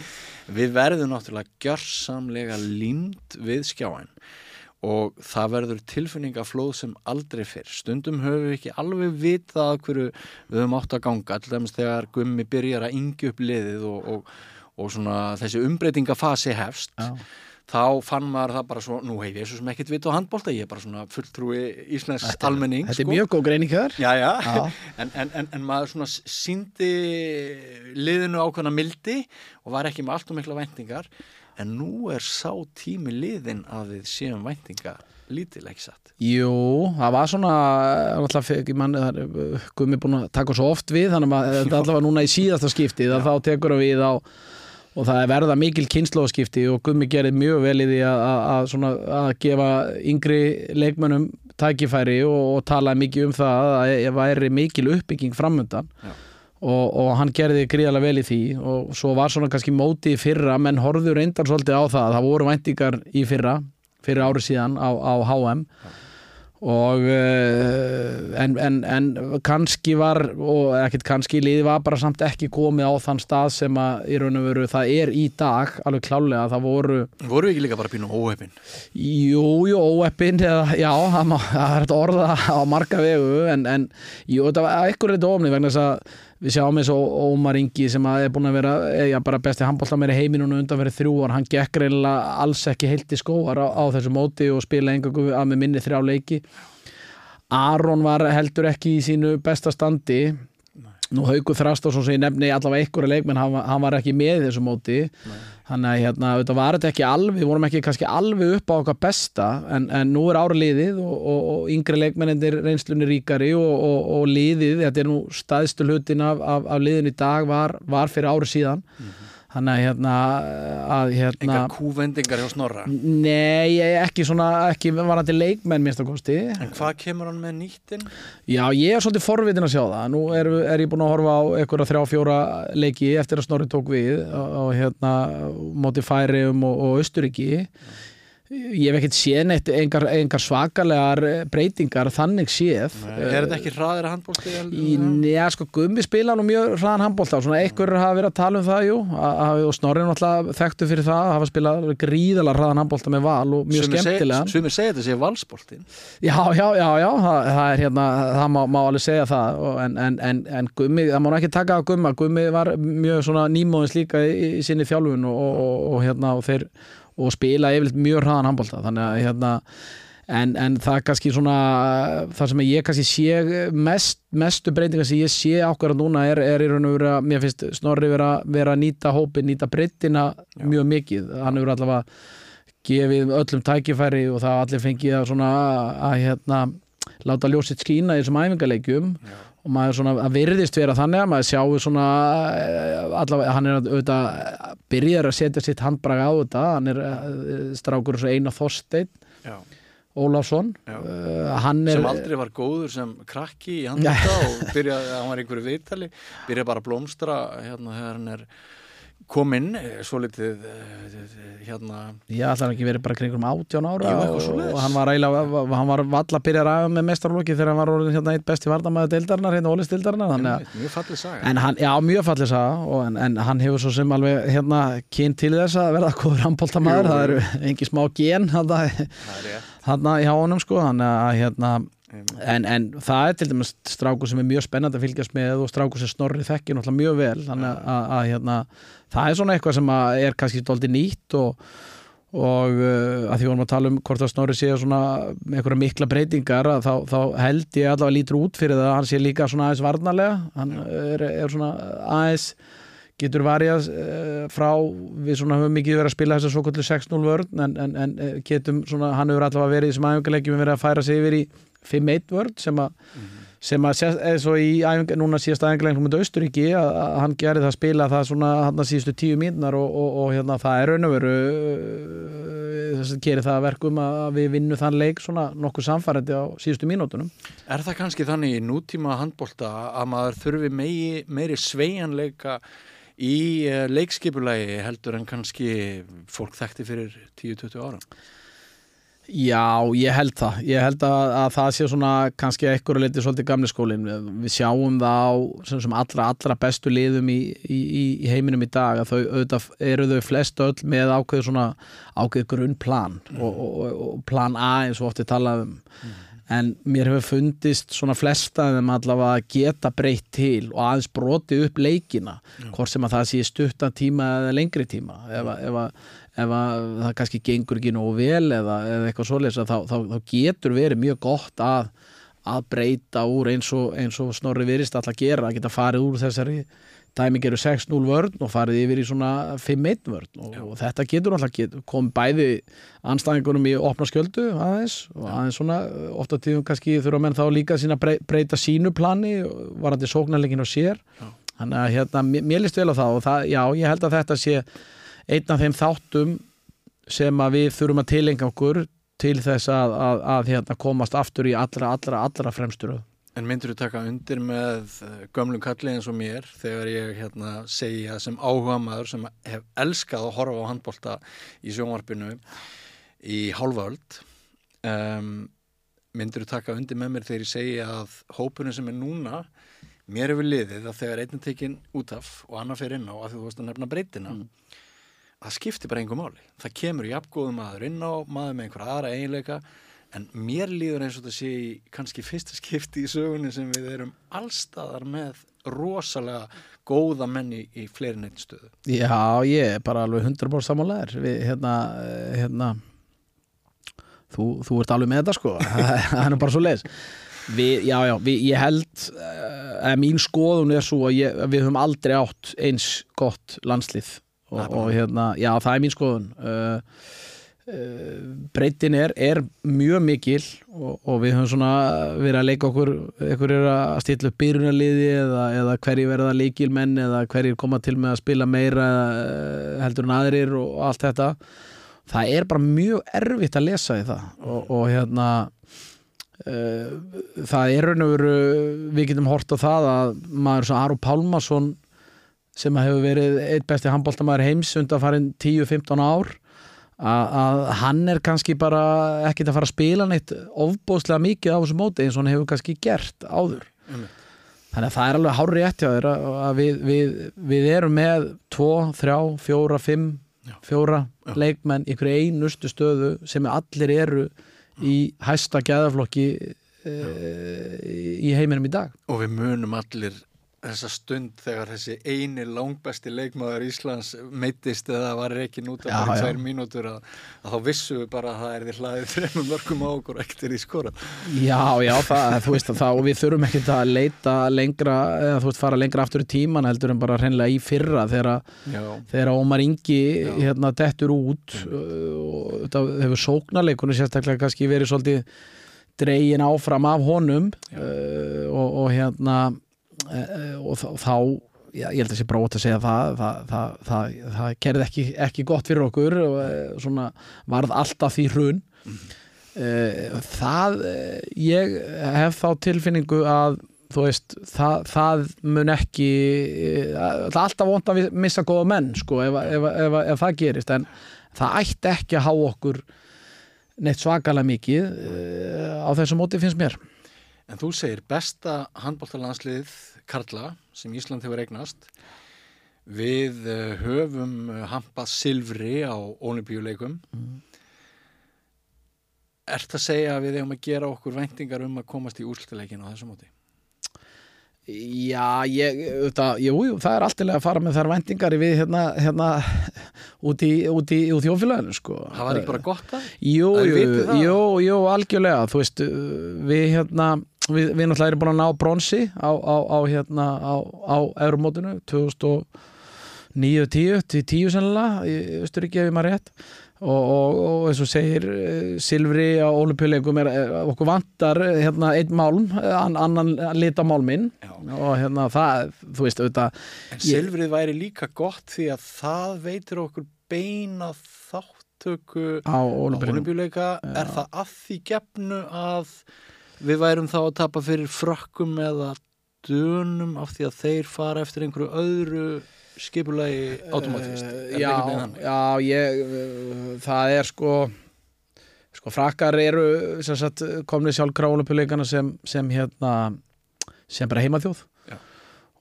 við verðum náttúrulega gjörsamlega límt við skjáin og það verður tilfinningaflóð sem aldrei fyrr. Stundum höfum við ekki alveg vitað að hverju við höfum átt að ganga, til dæmis þegar gummi byrjar að yngja upp liðið og, og, og svona þessi umbreytingafasi hefst,
Já.
þá fann maður það bara svo, nú hef ég svo sem ekkert vit á handbólta, ég er bara svona fulltrúi Íslands almenning.
Þetta er
sko.
mjög góð greining hér
Já, já,
Já.
En, en, en, en maður svona síndi liðinu ákveðna mildi og var ekki með allt og mikla væntingar en nú er sá tími liðin að við séum væntinga lítil ekki satt.
Jú, það var svona það er uh, Gummi búin að taka svo oft við þannig að þetta allavega núna í síðasta skipti þá tekur við á og það er verða mikil kynnslóðskipti og Gummi gerir mjög vel í því að gefa yngri leikmönnum tækifæri og, og tala mikið um það að það væri mikil uppbygging framöndan
Já.
Og, og hann gerði gríðarlega vel í því. Og svo var svona kannski móti í fyrra menn horfðu reyndar svolítið á það það voru væntingar í fyrra fyrir árið síðan á, á HM og uh, en, en, en kannski var og ekkert kannski, liði var bara samt ekki komið á þann stað sem að í raun og veru það er í dag, alveg klálega það voru,
Voru ekki líka bara pínu óhefin?
jú, jú, óeppin eða, já, það, er orða á marga vegu, en, en jú, þetta var ekkur þetta ofni vegna þess að við sjáum eins og Ómar Ingi sem er búin að vera, eða bara besti handbóltamæri heiminun undan verið þrjú ár, hann gekk reynilega alls ekki heilt í skóar á, á þessu móti og spila engangu að með minni þrjá leiki. Aron var heldur ekki í sínu besta standi. Nú Haukur Þrastásson sem ég nefni allavega einhverja leikmenn, hann, var- hann var ekki með þessu móti þannig að hérna, þetta var þetta ekki alveg, við vorum ekki kannski alveg upp á okkar besta en, en nú er ára liðið og, og, og yngri leikmennir reynslunni ríkari og, og, liðið, þetta er nú staðstu hlutin af, af, af liðin í dag var, var fyrir ári síðan þannig að hérna, að, hérna
Engar kúvendingar hjá Snorra.
Nei, ekki svona, ekki varandi leikmenn minnst að kosti.
En hvað kemur hann með nýttin?
Já, ég er svolítið forvitin að sjá það. Nú er, er ég búin að horfa á einhverja þrjá, fjóra leiki eftir að Snorri tók við og, og hérna móti Færium og, og Östuríki. Ég hef ekkert séð neitt engar, engar svakalegar eh, breytingar þannig séð.
Er þetta ekki hraðir handbólti?
Í, já, sko, Gummi spila nú mjög hraðan handbólta svona einhver hafa verið að tala um það, jú. Að, að, og Snorri náttúrulega þekktu fyrir það að hafa spilað gríðalega hraðan handbólta með val og mjög skemmtilega
Sumir segja þetta sé valsbóltin
Já, já, já, já, það, það er hérna það má, má alveg segja það. Og, en, en, en, en Gummi, það má ekki taka á Gumma. Gummi var mjög svona nýmóðins líka í, í sinni þjálfun og, og, og hérna og þeir og spila yfirleitt mjög hraðan handbólta þannig að hérna en, en það er kannski svona það sem ég kannski sé mest, mestu breytingar sem ég sé ákveðar núna er, er í raun og vera, mér finnst Snorri vera, vera að nýta hópin, nýta breytina mjög mikið, hann hefur allavega gefið öllum tækifæri og það allir fengið að svona að hérna láta ljósitt skína í þessum æfingaleikjum.
Já.
Og maður svona að virðist vera þannig að maður sjáu svona eh, allavega, hann er auðvitað byrjar að setja sitt handbrag á þetta hann er eh, strákur eins og
Já.
Ólafsson
Já.
uh, er
sem aldrei var góður sem krakki í handbólta og byrjaði, hann var einhverju viðtali byrjaði bara að blómstra hérna þegar hann er kominn svo litið hérna
ég ætlar ekki verið bara kringum átján ára
Jú,
og, og hann var eiginlega, hann var valla að byrja að ræða með mestarlóki þegar hann var orðin hérna eitt besti vardamaður deildarinnar, hérna þannig að
mjög fallið saga.
En hann, já, mjög fallið sá en, en hann hefur svo sem alveg hérna kyn til þess að verða góður handbóltamaður
Jú.
það eru engi smá gen hann
það rétt.
hjá honum sko hann að hérna. En, en það er til dæmis strákur sem er mjög spennandi að fylgjast með og strákur sem snorri þekki náttúrulega mjög vel. Þannig að, að, að hérna, það er svona eitthvað sem er kannski dóldi nýtt og, og uh, að því vorum að tala um hvort að snorri sé svona einhverja mikla breytingar þá, þá held ég allavega lítur út fyrir það að hann sé líka svona aðeins varnarlega. Hann er, er svona aðeins getur varjað uh, frá við svona höfum mikið verið að spila þess að svo kvöldu 6-0 vörn en, en, en eh, getum svona, hann hefur allavega verið í þessum æfingarleikjum verið að færa sig yfir í 5-1 vörn sem að sem að eða svo í æfinga, núna síðast æfingarleikjum með Austuríki að, að hann gerði það að spila það svona hann að síðustu tíu mínúnar og, og, og hérna það er raun og veru þess að gerir það að verkum að við vinnum þann leik svona nokkuð samfærandi á síðustu mínútunum
Er það kannski þannig í nútíma handbólta að maður þurfi megi, meiri sveigjanleika í uh, leikskipulagi heldur en kannski fólk þekkti fyrir 10-20 ára?
Já, ég held það. Ég held að, að það sé svona kannski ekkur að leiti svolítið gamli skólinn. Við sjáum það á sem, sem allra, allra bestu liðum í, í, í heiminum í dag að þau auðvitað eru þau flest öll með ákveð svona ákveð grunnplan og, og, og, og plan A eins og ofti talað um. En mér hefur fundist svona flesta þeim allavega að geta breytt til og aðeins broti upp leikina hvort sem að það sé stuttan tíma eða lengri tíma ef, að- ef, að- ef að það kannski gengur ekki nógu vel eða, eða eitthvað svoleiðis þá, þá, þá getur verið mjög gott að, að breyta úr eins og, eins og snorri virist alltaf gera, að geta farið úr þessari dæmi gerur 6-0 vörn og farið yfir í svona 5-1 vörn. Og, og þetta getur alltaf get, kom bæði anstæðingunum í opna skjöldu aðeins og aðeins svona ofta tíðum kannski þurfa menn þá líka sína brey, breyta sínu plani varandi sóknarleikin á sér.
Já.
þannig að hérna, mér, líst vel á það og það, já, ég held að þetta sé einn af þeim þáttum sem við þurfum að tilenga okkur til þess að, að, að hérna, komast aftur í allra, allra, allra fremstur
En myndur þú taka undir með eh, gömlum kalli eins og mér þegar ég hérna, segja sem áhuga maður sem hef elskað að horfa á handbolta í sjónvarpinu í hálfaöld um, myndur þú taka undir með mér þegar ég segja að hópunum sem er núna mér hefur liðið að þegar einn er tekinn út af og annar fer inn á að þú varst að nefna breytina það skiptir bara einhver máli. Það kemur jafngóðum maður inn á maður með einhver aðra eiginleika en mér líður eins og þetta sé í kannski fyrsta skipti í sögunni sem við erum allstaðar með rosalega góða menni í fleiri neitt stöðu.
Já, ég er bara alveg 100% sammálaðir við, hérna, eh, hérna þú, þú ert alveg með þetta sko. Það er bara svo leis við, Já, já, við, ég held eh, að mín skoðun er svo að, ég, að við höfum aldrei átt eins gott landslið og, og hérna, já, það er mín skoðun. Uh, uh, breytin er, er mjög mikil og, og við höfum svona verið að leika okkur einhver er að stilla upp byrjunarliði eða, eða hverjir verða leikilmenn eða hverjir koma til með að spila meira eh, heldur en aðrir og allt þetta. Það er bara mjög erfitt að lesa í það og, og hérna uh, það er raun og veru við getum hort á það að maður sem Aru Pálmason sem hefur verið eitt besti handbóltamæður heims undan farin 10-15 ár að, að hann er kannski bara ekkit að fara að spila neitt ofbóðslega mikið á þessu móti eins og hann hefur kannski gert áður
Einmitt.
þannig að það er alveg hárri rétt hjá þér að að við, við, við erum með tvo, þrjá, fjóra, fimm
Já.
fjóra
Já.
leikmenn í einustu stöðu sem allir eru í hæsta gæðaflokki e, í heiminum í dag
og við munum allir þessa stund þegar þessi eini langbesti leikmaður Íslands meittist eða var ekki í
já.
tvær mínútur að, að þá vissum við bara að það er því hlaðið þreymum mörgum á okkur ekkert er í skora
Já, já, það, þú veist að það og við þurfum ekkert að leita lengra eða þú veist fara lengra aftur í tíman heldur en bara hreinlega í fyrra þegar Ómar Ingi hérna dettur út og þetta hefur sóknarleikunum sérstaklega kannski verið svolítið dregin áfram af honum uh, og, og hérna og þá, já, ég held að sé brót að segja það það, það, það, það kerði ekki, ekki gott fyrir okkur og uh, svona varð alltaf því hrun. Uh, það ég hef þá tilfinningu að þú veist, það, það mun ekki eh, það er alltaf vont að missa góða menn sko, ef, ef, ef, ef það gerist en það ætti ekki að há okkur neitt svakalega mikið á þessu móti finnst mér.
En þú segir besta handbóltalandslið Karla sem Ísland hefur eignast við uh, höfum uh, hampað silfri á olimpíuleikum
Mm.
Ert að segja að við eigum að gera okkur væntingar um að komast í úrslutaleikin á þessu móti?
Já, ég, þetta, jú, það er alltilega að fara með þær væntingar við hérna, hérna út í, út í, í þjófélaginu sko.
Það var ekki bara gott það?
Jú,
það?
jú, jú, algjörlega þú veist, við hérna við, við náttúrulega erum búin að ná bronsi á, á, á hérna, á, á eurumótinu 2009-10 til 10 sennilega, í Östuríki ef ég maður rétt og, og, og eins og segir eh, Silfri á olimpíuleikum er eh, okkur vantar eh, hérna einn málm eh, an, annan litamálminn
Já.
og hérna það, þú veist, auðvitað
silfrið væri líka gott því að það veitir okkur beina þáttöku
á
á olimpíuleika. Er það að því gefnu að við værum þá að tapa fyrir frökkum eða dönum af því að þeir fara eftir einhverju öðru skipulagi automatist?
Eh, já, já, ég uh, það er sko sko frakkar eru sagt komnið sjálf králupuleikana sem, sem hérna sem bara heimaþjóð
Já.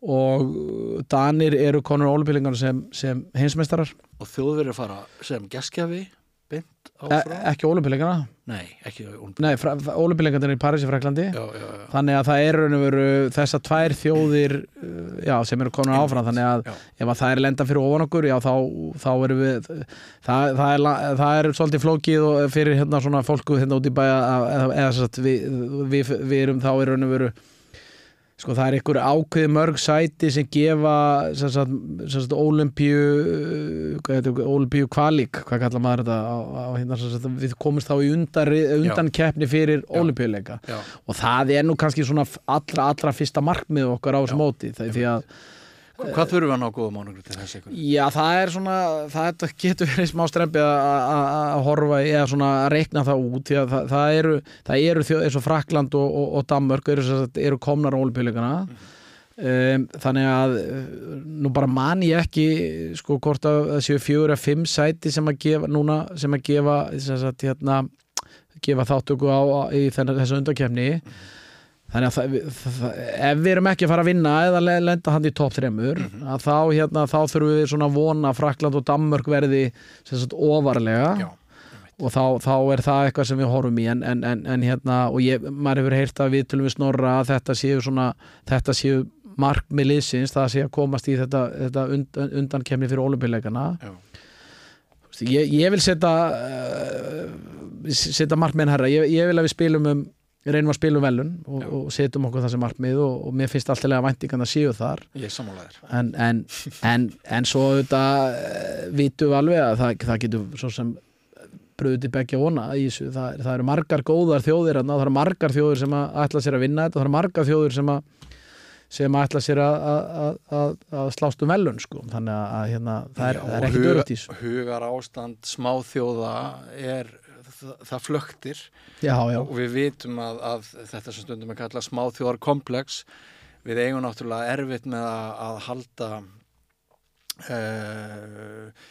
og uh, Danir eru konur ólupuleikana sem, sem heimsmeistarar
Og þjóðverið fara sem geskjafi beint
e
áfram?
ekki ólupuleikana
Nei, ekki olimpíuleika.
nei, ólupuleikarnir í París í Fraklandi
Já, já, já.
þannig að það er raun og veru þessar tvær þjóðir uh, já, sem eru konur áfram þannig að ef að það er lenda fyrir ofan okkur já, þá, þá erum við það, það, er, la- það er svolítið flókið fyrir hérna svona fólku hérna út í bæja eða, eða sagt, við, við, við erum þá er raun og veru sko það er einhver ákveði mörg sæti sem gefa heitir, ólimpíu kvalík hvað kallar maður þetta á, á, hérna, sagt, við komumst þá í undan, undan keppni fyrir ólimpíuleika
Já.
og það er nú kannski svona allra, allra fyrsta markmið okkar á þessu móti það, því að
Hvað þurfum við að ná góða mánugur til þess ykkur?
Já, það er svona, það getur verið smá strempið að- að að horfa eða svona að reikna það út því að það, það eru, það eru þjóð eins og Frakland og, og, og Danmörk eru, eru komnar á olípíuleikana um, þannig að uh, nú bara man ég ekki sko hvort að það séu fjögur eða fimm sæti sem að gefa núna sem að gefa sem sagt, hérna, gefa þáttöku á, í þessu undakefni þannig að það, það, ef við erum ekki að fara að vinna eða le- lenda hann í topp þremur að þá, hérna, þá þurfum við svona að vona Frakland og Danmörk verði sagt ofarlega.
Já,
og þá, þá er það eitthvað sem við horfum í. En, en, en, en hérna, og ég, maður hefur heyrt að við tölum við snorra að þetta séu svona þetta séu markmið liðsins það sé að komast í þetta, þetta und, undankemni fyrir olimpíuleikana
já.
ég, ég vil setja uh, setja markmiðin herra. Ég, ég vil að við spilum um reynum að spila um velun og, og setjum okkur það sem markmið og, og mér finnst alltaf að væntingan að séu þar. En, en, en, en svo þetta uh, vitum við alveg að það, það getur svo sem bröðu til begja vona í þessu, það, það eru margar góðar þjóðir það eru margar þjóðir sem að ætla sér að vinna þetta, það eru margar þjóðir sem að sem að ætla sér að, að, að, að slást um velun sko. þannig að, hérna, það er, er í þessu.
Hugar ástand smáþjóða er, það, flöktir.
Já, já,
og við vitum að, að þetta sem stundum er kallað smáþjóðar komplex við eigum náttúrulega erfitt með að, að halda uh,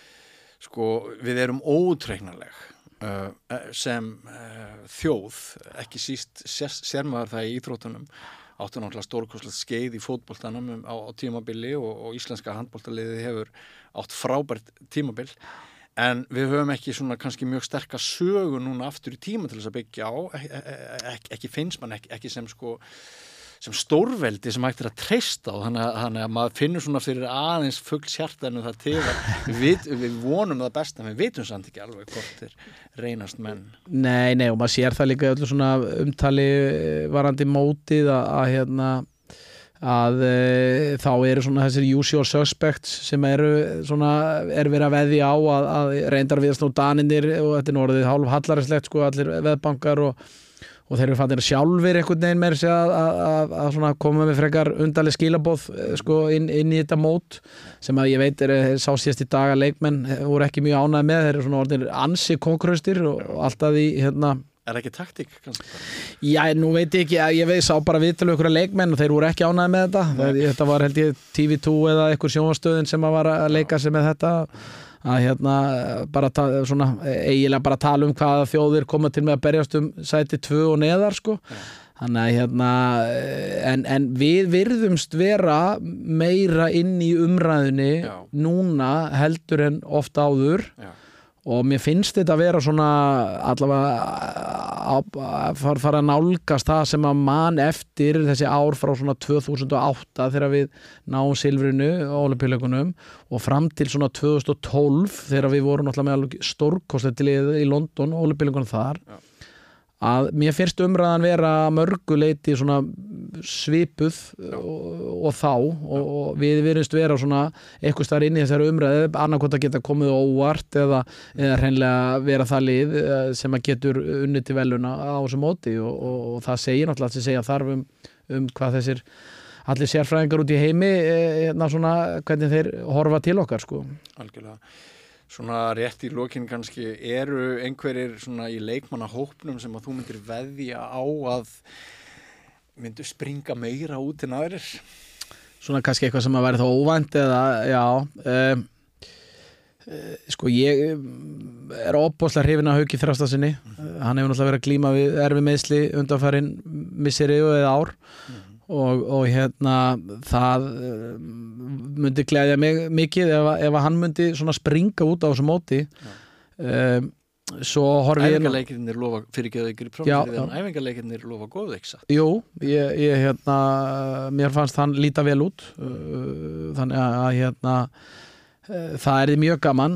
sko við erum óutreiknarleg uh, sem uh, þjóð, ekki síst sér, sér maður það í íþróttunum. Áttu náttúrulega stórkoslega skeið í fótboltanum um, á, á tímabili og, og íslenska handboltaliði hefur átt frábært tímabil en við höfum ekki svona kannski mjög sterkar sögu núna aftur í tíma til þess að byggja á. Ekki, ekki, ekki finnst mann ekki, ekki sem sko sem stórveldi sem hægt er að treysta á. Þannig að, þannig að maður finnur svona fyrir aðeins fullt sjartanu það til við, við vonum það best en við vitum samt ekki alveg hvort er reynast menn.
Nei, nei og maður sér það líka öllu svona umtali varandi mótið að, að hérna að e, þá eru svona þessir usual suspects sem eru svona, er verið að veði á að, að reyndar við að snú daninir og þetta er norðið hálf hallarislegt sko allir veðbankar og og þeir eru fannir sjálfur einhvern veginn með þess að, að, að koma með frekar undarlega skilabóð sko, inn, inn í þetta mót sem að ég veit er sá síðast í dag að leikmenn voru ekki mjög ánæði með þeir eru svona orðinir ansi konkurustir og, og alltaf í hérna
Er það ekki taktík kannski?
Já, nú veit ég ekki, ég veið sá bara viðtölu ykkur að leikmenn og þeir voru ekki ánæði með þetta Nei. þetta var held ég TV2 eða einhver sjónastöðin sem var að leika sig með þetta að hérna bara svona, eiginlega bara tala um hvaða þjóðir koma til með að berjast um sæti 2 og neðar sko ja. þannig að hérna en, en við virðumst vera meira inn í umræðinni Já. núna heldur en ofta áður Já og mér finnst þetta að vera svona allavega að fara að nálgast það sem að mann eftir þessi ár frá svona 2008 þegar við náum silfrinu á olimpíuleikunum og fram til svona 2012 þegar við vorum alltaf með stórkostlið í London og olimpíuleikunum þar. Já að mér finnst umræðan vera mörguleiti svona svipuð og, og þá og, og við verðumst vera svona eitthvað starf inn í þessari umræði annarkot að geta komið óvart eða, eða hreinlega vera það lið eh, sem að getur unni til veluna á þessu móti og, og það segir náttúrulega að það segja þarf um, um hvað þessir allir sérfræðingar út í heimi eða eh, svona hvernig þeir horfa til okkar sko.
Algjörlega Svona rétt í lókinn kannski, eru einhverjir svona í leikmannahópnum sem að þú myndir veðja á að myndur springa meira út en aðrir?
Svona kannski eitthvað sem að væri þá óvænt eða, já, um, sko ég er óbúslega hrifin að haugi þrjástasinni, mm -hmm. hann hefur náttúrulega verið að glíma við erfi meðsli undanfærin misseri eða ár. Mm og, og hérna það eh, myndi glæðja mig mikið ef, ef hann myndi springa út á þessu móti. Um, svo horfi
ég æfingarleikirnir lofa fyrir ykkur prófum æfingarleikirnir lofa góð ekki
jú, ég, ég hérna mér fannst hann líta vel út uh, þannig að hérna það er mjög gaman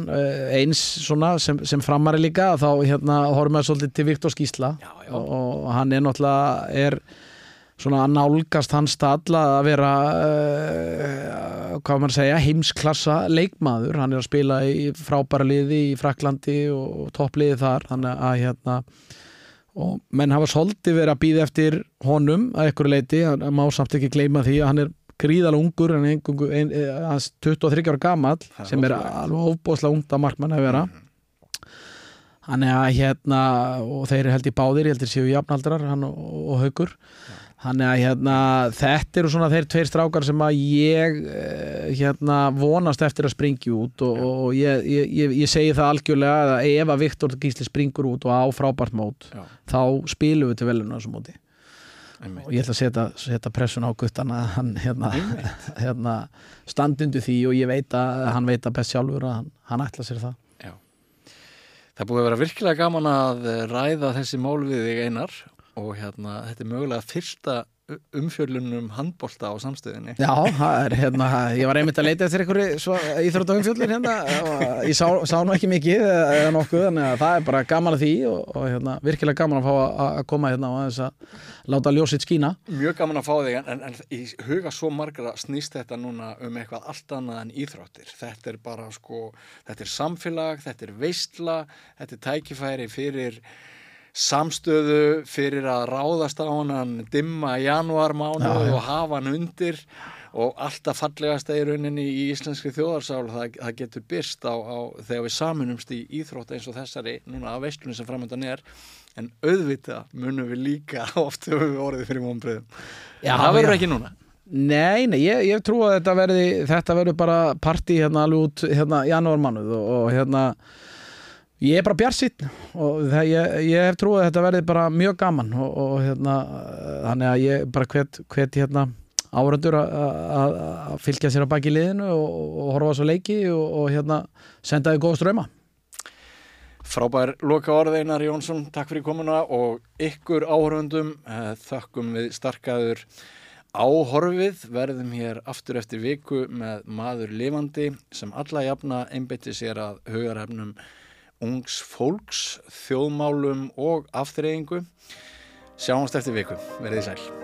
eins svona sem, sem framari líka þá hérna horfum við svolítið til Viktor Skísla já, já. Og, og hann er náttúrulega er svona að nálgast hans stall að vera uh, hvað maður segja, heimsklassa leikmaður, hann er að spila í frábæra liði í Fraklandi og toppliði þar, þannig að hérna og menn hafa svolítið verið að býða eftir honum að ykkur leiti, hann má samt ekki gleyma því að hann er gríðalega ungur hann er ein, hans 23 ára gammal sem er alveg ofbóslega ungt að markmann að vera. Hann er að hérna og þeir held í báðir, ég held í séu jafnaldrar hann og, og haugur ja. Þannig að hérna, þetta eru svona þeir tveir strákar sem að ég eh, hérna, vonast eftir að springja út og, og ég, ég, ég segi það algjörlega að ef að Viktor Gísli springur út og á frábært mót Já. þá spilum við til veluna þessu móti Einmitt. og ég ætla að setja, setja pressun á guttan að hann hérna, hérna, standundu því og ég veit að hann veit að best sjálfur að hann, hann ætla sér það Já.
Það búið að vera virkilega gaman að ræða þessi mál við þig einar og hérna, þetta er mögulega fyrsta umfjöllunum handbólta á samstöðinni.
Já, er, hérna, ég var einmitt að leita eftir einhverju íþrótt umfjöllun hérna og ég sá, sá nú ekki mikið eða nokkuð, að það er bara gaman að því og, og hérna, virkilega gaman að fá að, að koma hérna og að, að láta ljósitt skína.
Mjög gaman að fá þig, en, en í huga svo margra snýst þetta núna um eitthvað allt annað en íþróttir. Þetta er bara sko, þetta er samfélag, þetta er veistla þetta er tækifæri fyrir samstöðu fyrir að ráðast á hann dimma januarmánu og hafa hann undir og alltaf fallegast í rauninni í íslenski þjóðarsál. Það, það getur byrst á, á þegar við saminumst í íþrótt eins og þessari núna af veistlunni sem framöndan er. En auðvita munum við líka oft höfum við orðið fyrir mómbröðum það verður ekki núna.
Nei, nei, ég, ég trú að þetta verður bara partí hérna alveg út hérna janúarmannuð og, og hérna ég er bara bjarsitt og það, ég, ég hef trúið að þetta verði bara mjög gaman og, og hérna þannig að ég bara hvet, hvet hérna áhörundur að fylgja sér á baki liðinu og, og horfa svo leiki og, og hérna senda þið góð ströma
Frábær loka orð Einar Jónsson, takk fyrir komuna og ykkur áhörundum eh, þökkum við starkaður áhorfið. Verðum hér aftur eftir viku með maður lifandi sem alla jafna einbytti sér að hugarhefnum ungs fólks, þjóðmálum og aftreyingu. Sjáumst eftir viku. Verðið sæl.